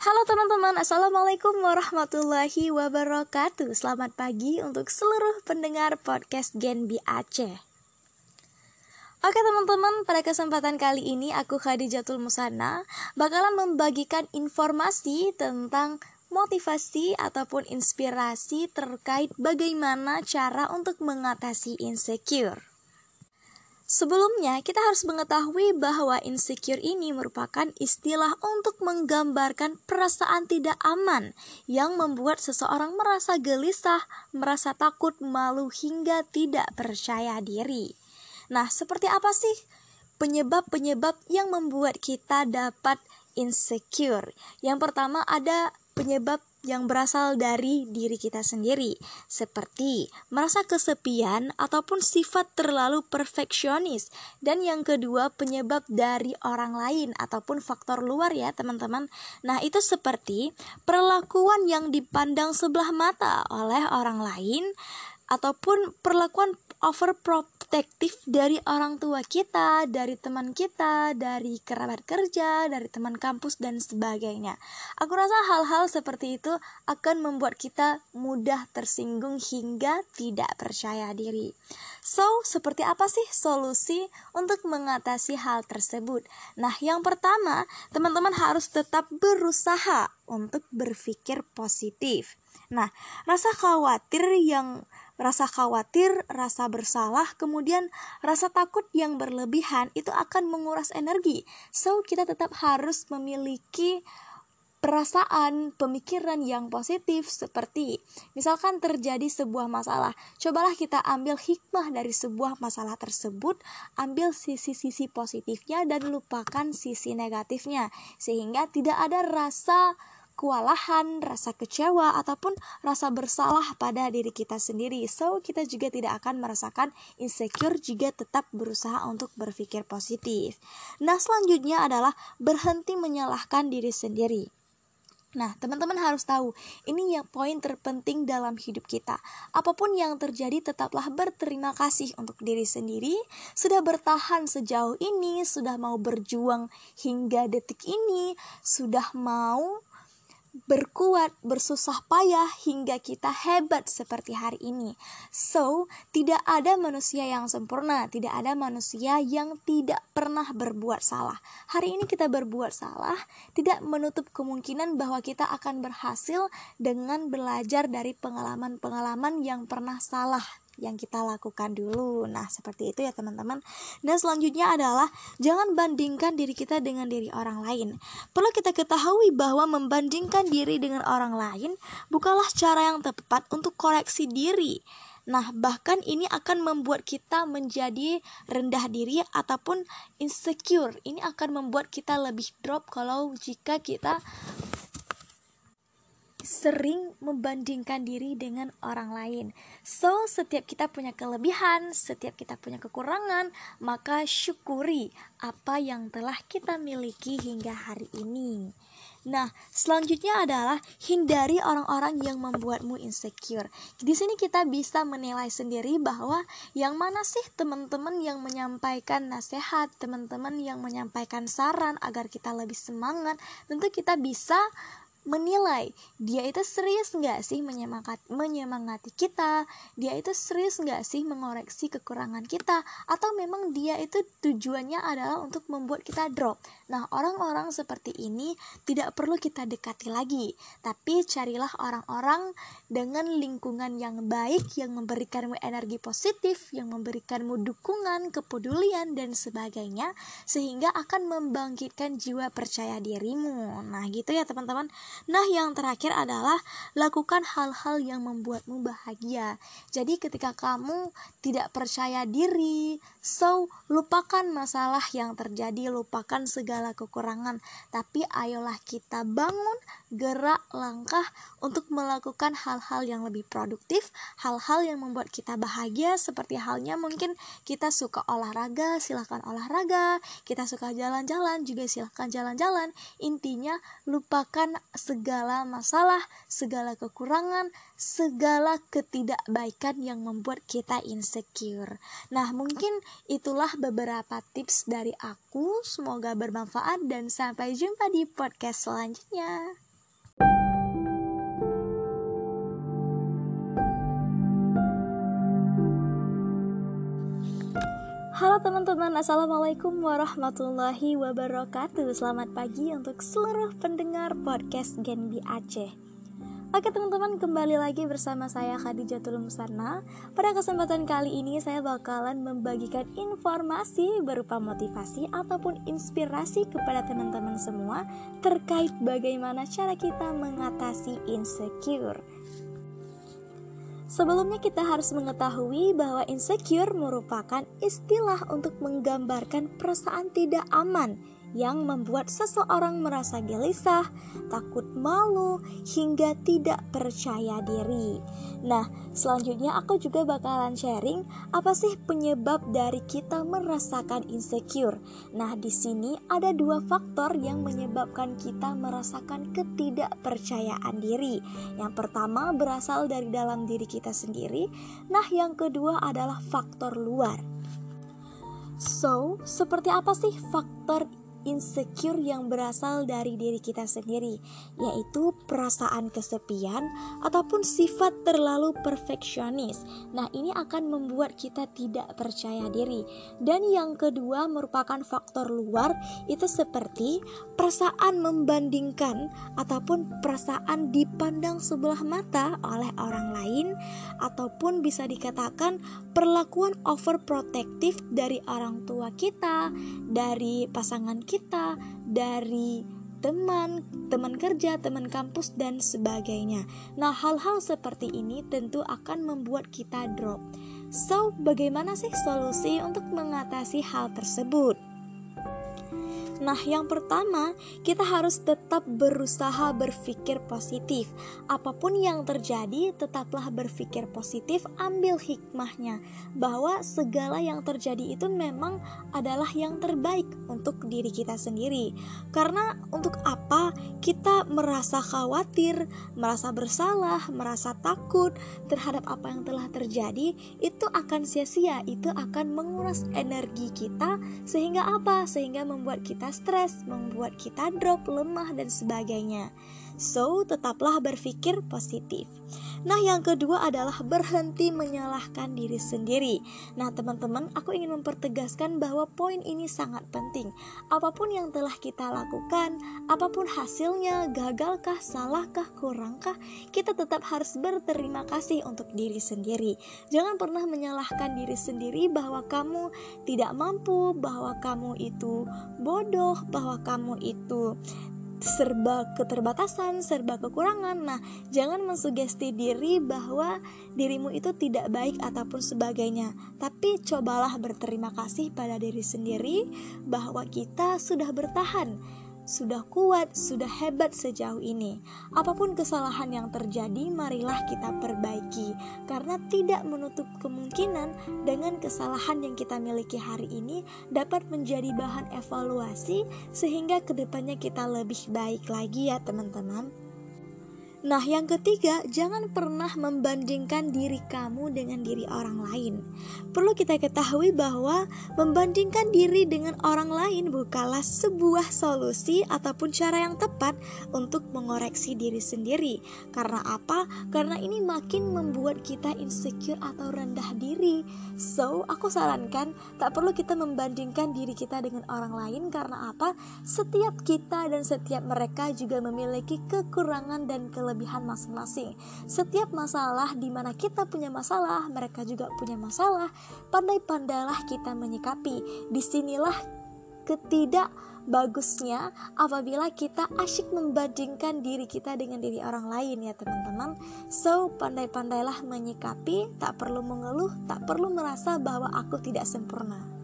Halo teman-teman, Assalamualaikum warahmatullahi wabarakatuh Selamat pagi untuk seluruh pendengar podcast Gen B Aceh Oke teman-teman, pada kesempatan kali ini aku Khadijatul Musana bakalan membagikan informasi tentang motivasi ataupun inspirasi terkait bagaimana cara untuk mengatasi insecure. Sebelumnya, kita harus mengetahui bahwa insecure ini merupakan istilah untuk menggambarkan perasaan tidak aman yang membuat seseorang merasa gelisah, merasa takut, malu, hingga tidak percaya diri. Nah, seperti apa sih penyebab-penyebab yang membuat kita dapat insecure? Yang pertama ada penyebab yang berasal dari diri kita sendiri, seperti merasa kesepian ataupun sifat terlalu perfeksionis. Dan yang kedua, penyebab dari orang lain ataupun faktor luar ya, teman-teman. Nah, itu seperti perlakuan yang dipandang sebelah mata oleh orang lain ataupun perlakuan overprotective dari orang tua kita, dari teman kita, dari kerabat kerja, dari teman kampus dan sebagainya. Aku rasa hal-hal seperti itu akan membuat kita mudah tersinggung hingga tidak percaya diri. So, seperti apa sih solusi untuk mengatasi hal tersebut? Nah, yang pertama, teman-teman harus tetap berusaha untuk berpikir positif. Nah, rasa khawatir yang rasa khawatir, rasa bersalah, kemudian rasa takut yang berlebihan itu akan menguras energi. So, kita tetap harus memiliki perasaan, pemikiran yang positif seperti misalkan terjadi sebuah masalah. Cobalah kita ambil hikmah dari sebuah masalah tersebut, ambil sisi-sisi positifnya dan lupakan sisi negatifnya sehingga tidak ada rasa kewalahan, rasa kecewa, ataupun rasa bersalah pada diri kita sendiri. So, kita juga tidak akan merasakan insecure jika tetap berusaha untuk berpikir positif. Nah, selanjutnya adalah berhenti menyalahkan diri sendiri. Nah, teman-teman harus tahu, ini yang poin terpenting dalam hidup kita. Apa pun yang terjadi, tetaplah berterima kasih untuk diri sendiri. Sudah bertahan sejauh ini, sudah mau berjuang hingga detik ini, sudah mau berkuat, bersusah payah hingga kita hebat seperti hari ini. So, tidak ada manusia yang sempurna, tidak ada manusia yang tidak pernah berbuat salah. Hari ini kita berbuat salah, tidak menutup kemungkinan bahwa kita akan berhasil dengan belajar dari pengalaman-pengalaman yang pernah salah yang kita lakukan dulu. Nah, seperti itu ya teman-teman. Dan selanjutnya adalah jangan bandingkan diri kita dengan diri orang lain. Perlu kita ketahui bahwa membandingkan diri dengan orang lain bukanlah cara yang tepat untuk koreksi diri. Nah, bahkan ini akan membuat kita menjadi rendah diri ataupun insecure. Ini akan membuat kita lebih drop kalau jika kita sering membandingkan diri dengan orang lain. So, setiap kita punya kelebihan, setiap kita punya kekurangan, maka syukuri apa yang telah kita miliki hingga hari ini. Nah, selanjutnya adalah hindari orang-orang yang membuatmu insecure. Di sini kita bisa menilai sendiri bahwa yang mana sih teman-teman yang menyampaikan nasihat, teman-teman yang menyampaikan saran agar kita lebih semangat. Tentu kita bisa menilai dia itu serius nggak sih menyemangati, menyemangati kita? Dia itu serius nggak sih mengoreksi kekurangan kita? Atau memang dia itu tujuannya adalah untuk membuat kita drop? Nah orang-orang seperti ini tidak perlu kita dekati lagi. Tapi carilah orang-orang dengan lingkungan yang baik yang memberikanmu energi positif yang memberikanmu dukungan kepedulian dan sebagainya sehingga akan membangkitkan jiwa percaya dirimu. Nah gitu ya teman-teman Nah, yang terakhir adalah lakukan hal-hal yang membuatmu bahagia. Jadi, ketika kamu tidak percaya diri, so lupakan masalah yang terjadi, lupakan segala kekurangan, tapi ayolah kita bangun, gerak, langkah untuk melakukan hal-hal yang lebih produktif, hal-hal yang membuat kita bahagia, seperti halnya mungkin kita suka olahraga, silahkan olahraga, kita suka jalan-jalan, juga silahkan jalan-jalan. Intinya, lupakan segala masalah, segala kekurangan, segala ketidakbaikan yang membuat kita insecure. Nah, mungkin itulah beberapa tips dari aku. Semoga bermanfaat dan sampai jumpa di podcast selanjutnya. Halo teman-teman, Assalamualaikum warahmatullahi wabarakatuh. Selamat pagi untuk seluruh pendengar podcast Genbi Aceh Oke teman-teman, kembali lagi bersama saya Khadijatul Musana Pada kesempatan kali ini saya bakalan membagikan informasi berupa motivasi ataupun inspirasi kepada teman-teman semua Terkait bagaimana cara kita mengatasi insecure. Sebelumnya kita harus mengetahui bahwa insecure merupakan istilah untuk menggambarkan perasaan tidak aman yang membuat seseorang merasa gelisah, takut malu, hingga tidak percaya diri. Nah, selanjutnya aku juga bakalan sharing apa sih penyebab dari kita merasakan insecure. Nah, di sini ada dua faktor yang menyebabkan kita merasakan ketidakpercayaan diri. Yang pertama berasal dari dalam diri kita sendiri, nah yang kedua adalah faktor luar. So, seperti apa sih faktor insecure yang berasal dari diri kita sendiri, yaitu perasaan kesepian ataupun sifat terlalu perfeksionis. Nah, ini akan membuat kita tidak percaya diri. Dan yang kedua merupakan faktor luar itu seperti perasaan membandingkan ataupun perasaan dipandang sebelah mata oleh orang lain ataupun bisa dikatakan perlakuan overprotective dari orang tua kita, dari pasangan dari teman, teman kerja, teman kampus, dan sebagainya. Nah, hal-hal seperti ini tentu akan membuat kita drop. So, bagaimana sih solusi untuk mengatasi hal tersebut? Nah, yang pertama, kita harus tetap berusaha berpikir positif. Apa pun yang terjadi, tetaplah berpikir positif, ambil hikmahnya bahwa segala yang terjadi itu memang adalah yang terbaik untuk diri kita sendiri. Karena untuk apa kita merasa khawatir, merasa bersalah, merasa takut terhadap apa yang telah terjadi, itu akan sia-sia, itu akan menguras energi kita sehingga apa? Sehingga membuat kita stres, membuat kita drop, lemah, dan sebagainya. So, tetaplah berpikir positif. Nah, yang kedua adalah berhenti menyalahkan diri sendiri. Nah, teman-teman, aku ingin mempertegaskan bahwa poin ini sangat penting. Apa pun yang telah kita lakukan, apa pun hasilnya, gagalkah, salahkah, kurangkah, kita tetap harus berterima kasih untuk diri sendiri. Jangan pernah menyalahkan diri sendiri bahwa kamu tidak mampu, bahwa kamu itu bodoh, bahwa kamu itu serba keterbatasan, serba kekurangan. Nah, jangan mensugesti diri bahwa dirimu itu tidak baik ataupun sebagainya. Tapi cobalah berterima kasih pada diri sendiri bahwa kita sudah bertahan sudah kuat, sudah hebat sejauh ini. Apa pun kesalahan yang terjadi, marilah kita perbaiki, karena tidak menutup kemungkinan dengan kesalahan yang kita miliki hari ini dapat menjadi bahan evaluasi, sehingga ke depannya kita lebih baik lagi, ya, teman-teman. Nah, yang ketiga, jangan pernah membandingkan diri kamu dengan diri orang lain. Perlu kita ketahui bahwa membandingkan diri dengan orang lain bukanlah sebuah solusi ataupun cara yang tepat untuk mengoreksi diri sendiri. Karena apa? Karena ini makin membuat kita insecure atau rendah diri. So, aku sarankan tak perlu kita membandingkan diri kita dengan orang lain karena apa? Setiap kita dan setiap mereka juga memiliki kekurangan dan kelebihan kelebihan masing-masing. Setiap masalah di mana kita punya masalah, mereka juga punya masalah. Pandai-pandailah kita menyikapi. Di sinilah ketidak bagusnya apabila kita asyik membandingkan diri kita dengan diri orang lain ya teman-teman so pandai-pandailah menyikapi tak perlu mengeluh tak perlu merasa bahwa aku tidak sempurna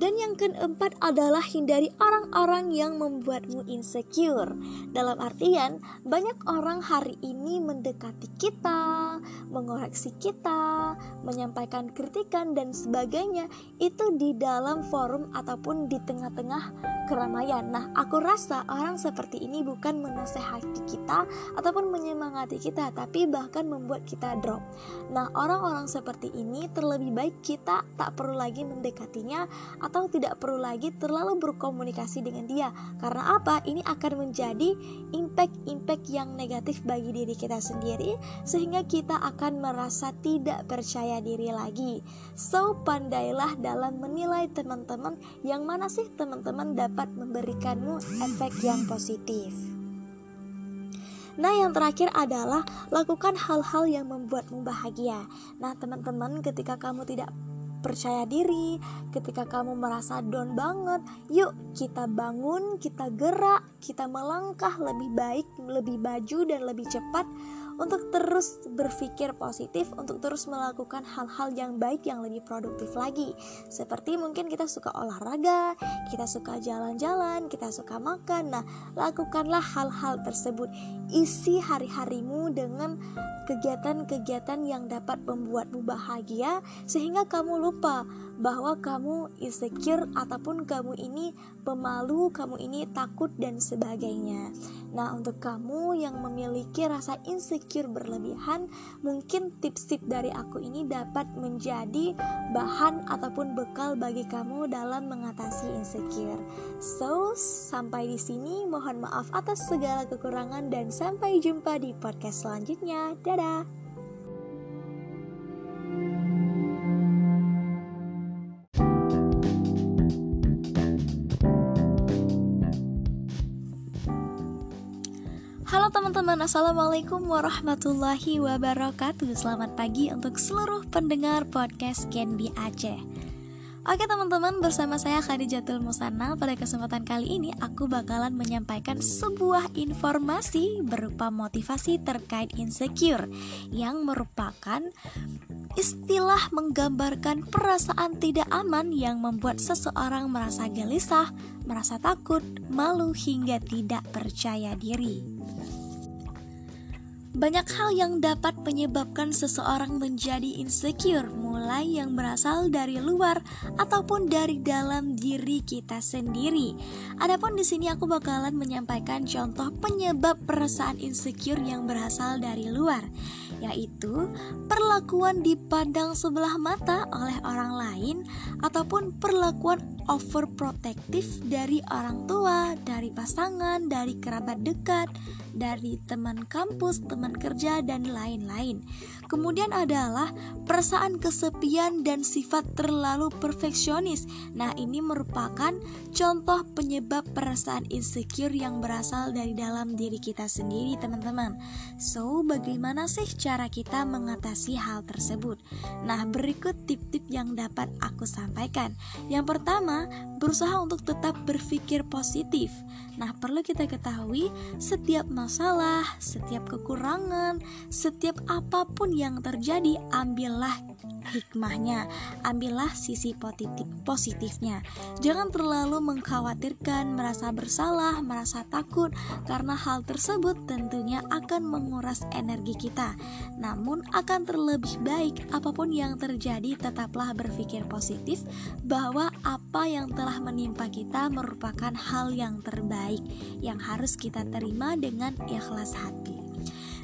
dan yang keempat adalah hindari orang-orang yang membuatmu insecure. Dalam artian, banyak orang hari ini mendekati kita, mengoreksi kita, menyampaikan kritikan dan sebagainya itu di dalam forum ataupun di tengah-tengah keramaian. Nah, aku rasa orang seperti ini bukan menasehati kita ataupun menyemangati kita, tapi bahkan membuat kita drop. Nah, orang-orang seperti ini terlebih baik kita tak perlu lagi mendekatinya atau tidak perlu lagi terlalu berkomunikasi dengan dia. Karena apa? Ini akan menjadi impact-impact yang negatif bagi diri kita sendiri sehingga kita akan merasa tidak percaya diri lagi. So, pandailah dalam menilai teman-teman yang mana sih teman-teman dapat memberikanmu efek yang positif. Nah, yang terakhir adalah lakukan hal-hal yang membuatmu bahagia. Nah, teman-teman, ketika kamu tidak percaya diri, ketika kamu merasa down banget, yuk kita bangun, kita gerak, kita melangkah lebih baik, lebih baju dan lebih cepat untuk terus berpikir positif, untuk terus melakukan hal-hal yang baik yang lebih produktif lagi. Seperti mungkin kita suka olahraga, kita suka jalan-jalan, kita suka makan. Nah, lakukanlah hal-hal tersebut. Isi hari-harimu dengan kegiatan-kegiatan yang dapat membuatmu bahagia sehingga kamu lupa bahwa kamu insecure ataupun kamu ini pemalu, kamu ini takut dan sebagainya. Nah, untuk kamu yang memiliki rasa insecure berlebihan, mungkin tips-tips dari aku ini dapat menjadi bahan ataupun bekal bagi kamu dalam mengatasi insecure. So, sampai di sini mohon maaf atas segala kekurangan dan sampai jumpa di podcast selanjutnya. Dadah. Teman-teman, Assalamualaikum warahmatullahi wabarakatuh. Selamat pagi untuk seluruh pendengar podcast Genbi Aceh. Oke teman-teman, bersama saya Khadijatul Musana Pada kesempatan kali ini aku bakalan menyampaikan sebuah informasi berupa motivasi terkait insecure Yang merupakan istilah menggambarkan perasaan tidak aman yang membuat seseorang merasa gelisah, merasa takut, malu hingga tidak percaya diri. Banyak hal yang dapat menyebabkan seseorang menjadi insecure, mulai yang berasal dari luar ataupun dari dalam diri kita sendiri. Adapun di sini aku bakalan menyampaikan contoh penyebab perasaan insecure yang berasal dari luar, yaitu perlakuan dipandang sebelah mata oleh orang lain ataupun perlakuan overprotective dari orang tua, dari pasangan, dari kerabat dekat, dari teman kampus, teman kerja, dan lain-lain. Kemudian adalah perasaan kesepian dan sifat terlalu perfeksionis. Nah, ini merupakan contoh penyebab perasaan insecure yang berasal dari dalam diri kita sendiri, teman-teman. So, bagaimana sih cara kita mengatasi hal tersebut? Nah, berikut tip-tip yang dapat aku sampaikan. Yang pertama, berusaha untuk tetap berpikir positif. Nah, perlu kita ketahui, setiap masalah, setiap kekurangan, setiap apa pun yang terjadi, ambillah hikmahnya, ambillah sisi positif positifnya. Jangan terlalu mengkhawatirkan, merasa bersalah, merasa takut karena hal tersebut tentunya akan menguras energi kita. Namun akan terlebih baik apa pun yang terjadi tetaplah berpikir positif bahwa apa yang telah menimpa kita merupakan hal yang terbaik yang harus kita terima dengan ikhlas hati.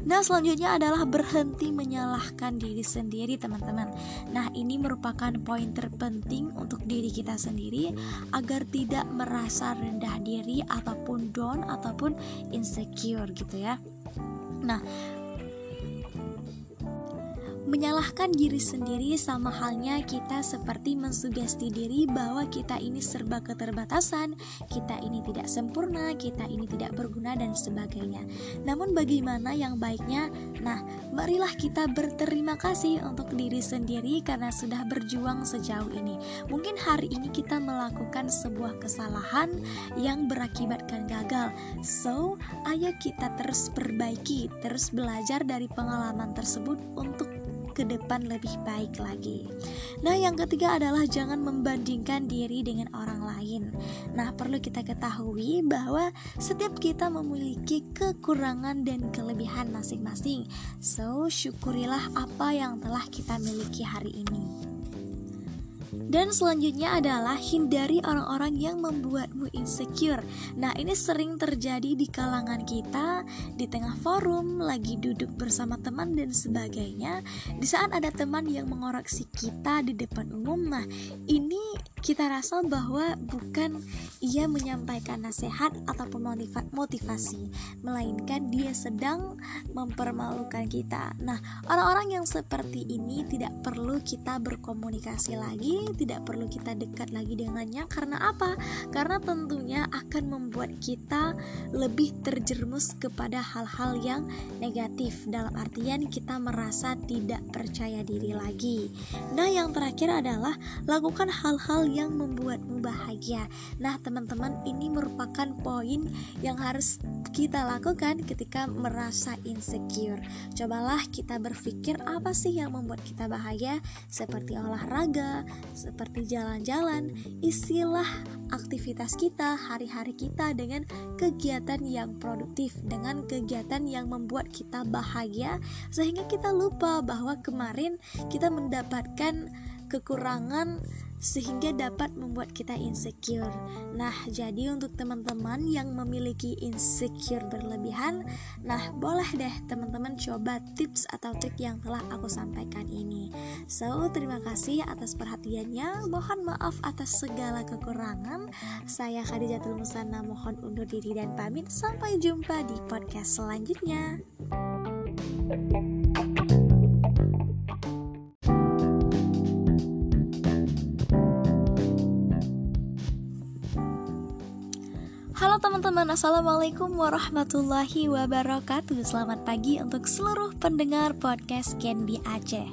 Nah, selanjutnya adalah berhenti menyalahkan diri sendiri, teman-teman. Nah, ini merupakan poin terpenting untuk diri kita sendiri agar tidak merasa rendah diri ataupun down ataupun insecure gitu ya. Nah, Menyalahkan diri sendiri sama halnya kita seperti mensugesti diri bahwa kita ini serba keterbatasan, kita ini tidak sempurna, kita ini tidak berguna dan sebagainya. Namun bagaimana yang baiknya? Nah, marilah kita berterima kasih untuk diri sendiri karena sudah berjuang sejauh ini. Mungkin hari ini kita melakukan sebuah kesalahan yang berakibatkan gagal. So, ayo kita terus perbaiki, terus belajar dari pengalaman tersebut untuk ke depan lebih baik lagi. Nah, yang ketiga adalah jangan membandingkan diri dengan orang lain. Nah, perlu kita ketahui bahwa setiap kita memiliki kekurangan dan kelebihan masing-masing. So, syukurilah apa yang telah kita miliki hari ini. Dan selanjutnya adalah hindari orang-orang yang membuatmu insecure. Nah, ini sering terjadi di kalangan kita, di tengah forum, lagi duduk bersama teman dan sebagainya. Di saat ada teman yang mengoreksi kita di depan umum, nah ini kita rasa bahwa bukan ia menyampaikan nasihat ataupun motivasi, melainkan dia sedang mempermalukan kita. Nah, orang-orang yang seperti ini tidak perlu kita berkomunikasi lagi, tidak perlu kita dekat lagi dengannya karena apa? Karena tentunya akan membuat kita lebih terjerumus kepada hal-hal yang negatif dalam artian kita merasa tidak percaya diri lagi. Nah, yang terakhir adalah lakukan hal-hal yang membuatmu bahagia. Nah, teman-teman, ini merupakan poin yang harus kita lakukan ketika merasa insecure. Cobalah kita berpikir apa sih yang membuat kita bahagia, seperti olahraga, seperti jalan-jalan. Isilah aktivitas kita, hari-hari kita dengan kegiatan yang produktif, dengan kegiatan yang membuat kita bahagia, sehingga kita lupa bahwa kemarin kita mendapatkan kekurangan sehingga dapat membuat kita insecure. Nah, jadi untuk teman-teman yang memiliki insecure berlebihan, nah boleh deh teman-teman coba tips atau trik yang telah aku sampaikan ini. So, terima kasih atas perhatiannya. Mohon maaf atas segala kekurangan. Saya Khadijatul Musana mohon undur diri dan pamit. Sampai jumpa di podcast selanjutnya. thank you teman-teman, Assalamualaikum warahmatullahi wabarakatuh. Selamat pagi untuk seluruh pendengar podcast Genbi Aceh.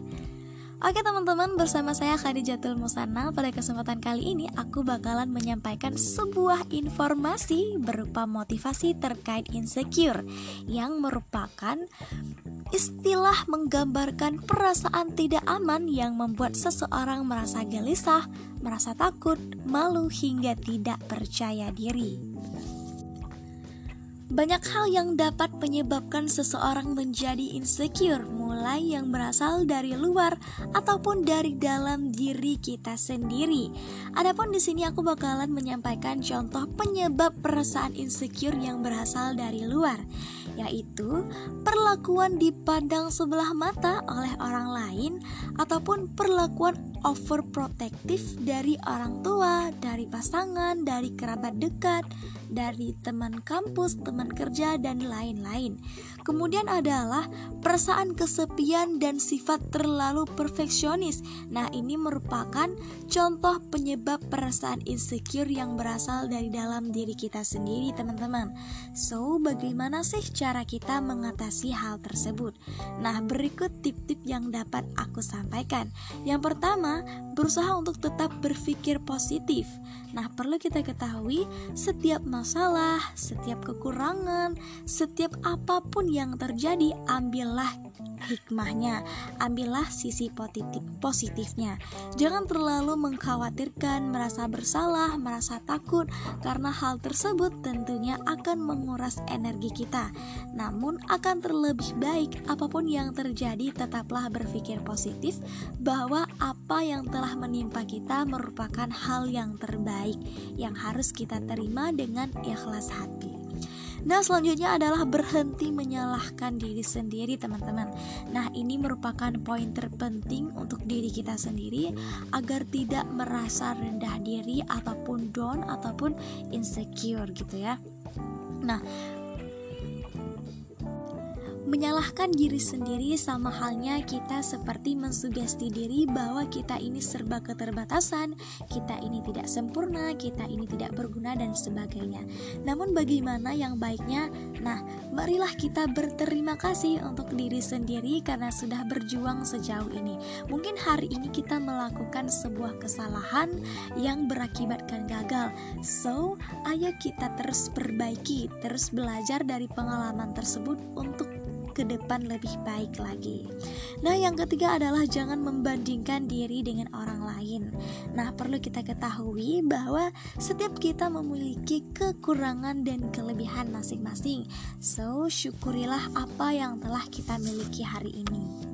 Oke teman-teman, bersama saya Khadijatul Musana. Pada kesempatan kali ini aku bakalan menyampaikan sebuah informasi berupa motivasi terkait insecure Yang merupakan istilah menggambarkan perasaan tidak aman yang membuat seseorang merasa gelisah, merasa takut, malu hingga tidak percaya diri. Banyak hal yang dapat menyebabkan seseorang menjadi insecure, mulai yang berasal dari luar ataupun dari dalam diri kita sendiri. Adapun di sini aku bakalan menyampaikan contoh penyebab perasaan insecure yang berasal dari luar, yaitu perlakuan dipandang sebelah mata oleh orang lain ataupun perlakuan overprotective dari orang tua, dari pasangan, dari kerabat dekat, dari teman kampus, teman kerja, dan lain-lain. Kemudian adalah perasaan kesepian dan sifat terlalu perfeksionis. Nah, ini merupakan contoh penyebab perasaan insecure yang berasal dari dalam diri kita sendiri, teman-teman. So, bagaimana sih cara kita mengatasi hal tersebut? Nah, berikut tip-tip yang dapat aku sampaikan. Yang pertama, berusaha untuk tetap berpikir positif. Nah, perlu kita ketahui, setiap masalah, setiap kekurangan, setiap apa pun yang terjadi, ambillah hikmahnya, ambillah sisi positif positifnya. Jangan terlalu mengkhawatirkan, merasa bersalah, merasa takut karena hal tersebut tentunya akan menguras energi kita. Namun akan terlebih baik apa pun yang terjadi tetaplah berpikir positif bahwa apa yang telah menimpa kita merupakan hal yang terbaik yang harus kita terima dengan ikhlas hati. Nah, selanjutnya adalah berhenti menyalahkan diri sendiri, teman-teman. Nah, ini merupakan poin terpenting untuk diri kita sendiri agar tidak merasa rendah diri ataupun down ataupun insecure gitu ya. Nah, Menyalahkan diri sendiri sama halnya kita seperti mensugesti diri bahwa kita ini serba keterbatasan, kita ini tidak sempurna, kita ini tidak berguna dan sebagainya. Namun bagaimana yang baiknya? Nah, marilah kita berterima kasih untuk diri sendiri karena sudah berjuang sejauh ini. Mungkin hari ini kita melakukan sebuah kesalahan yang berakibatkan gagal. So, ayo kita terus perbaiki, terus belajar dari pengalaman tersebut untuk ke depan lebih baik lagi. Nah, yang ketiga adalah jangan membandingkan diri dengan orang lain. Nah, perlu kita ketahui bahwa setiap kita memiliki kekurangan dan kelebihan masing-masing. So, syukurilah apa yang telah kita miliki hari ini.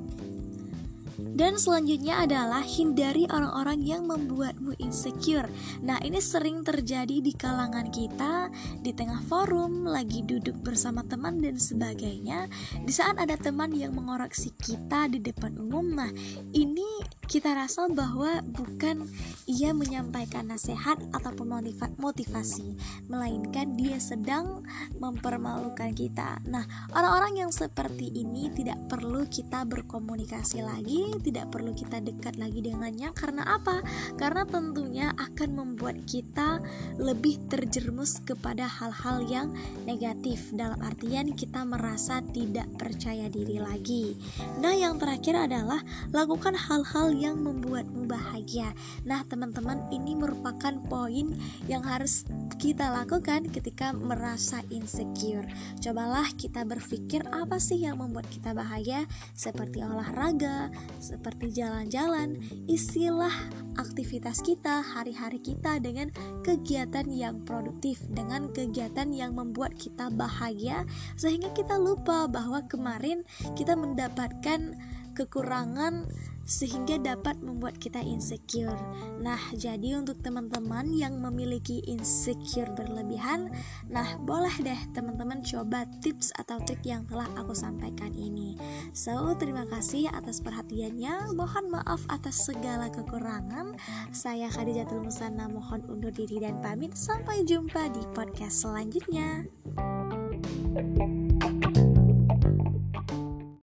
Dan selanjutnya adalah hindari orang-orang yang membuatmu insecure. Nah, ini sering terjadi di kalangan kita, di tengah forum, lagi duduk bersama teman dan sebagainya. Di saat ada teman yang mengoreksi kita di depan umum, nah ini kita rasa bahwa bukan ia menyampaikan nasihat ataupun motivasi, melainkan dia sedang mempermalukan kita. Nah, orang-orang yang seperti ini tidak perlu kita berkomunikasi lagi, tidak perlu kita dekat lagi dengannya karena apa? Karena tentunya akan membuat kita lebih terjerumus kepada hal-hal yang negatif dalam artian kita merasa tidak percaya diri lagi. Nah, yang terakhir adalah lakukan hal-hal yang membuatmu bahagia. Nah, teman-teman, ini merupakan poin yang harus kita lakukan ketika merasa insecure. Cobalah kita berpikir apa sih yang membuat kita bahagia, seperti olahraga, seperti jalan-jalan. Isilah aktivitas kita, hari-hari kita dengan kegiatan yang produktif, dengan kegiatan yang membuat kita bahagia, sehingga kita lupa bahwa kemarin kita mendapatkan kekurangan sehingga dapat membuat kita insecure. Nah, jadi untuk teman-teman yang memiliki insecure berlebihan, nah boleh deh teman-teman coba tips atau trik yang telah aku sampaikan ini. So, terima kasih atas perhatiannya. Mohon maaf atas segala kekurangan. Saya Khadijatul Musana mohon undur diri dan pamit. Sampai jumpa di podcast selanjutnya. thank you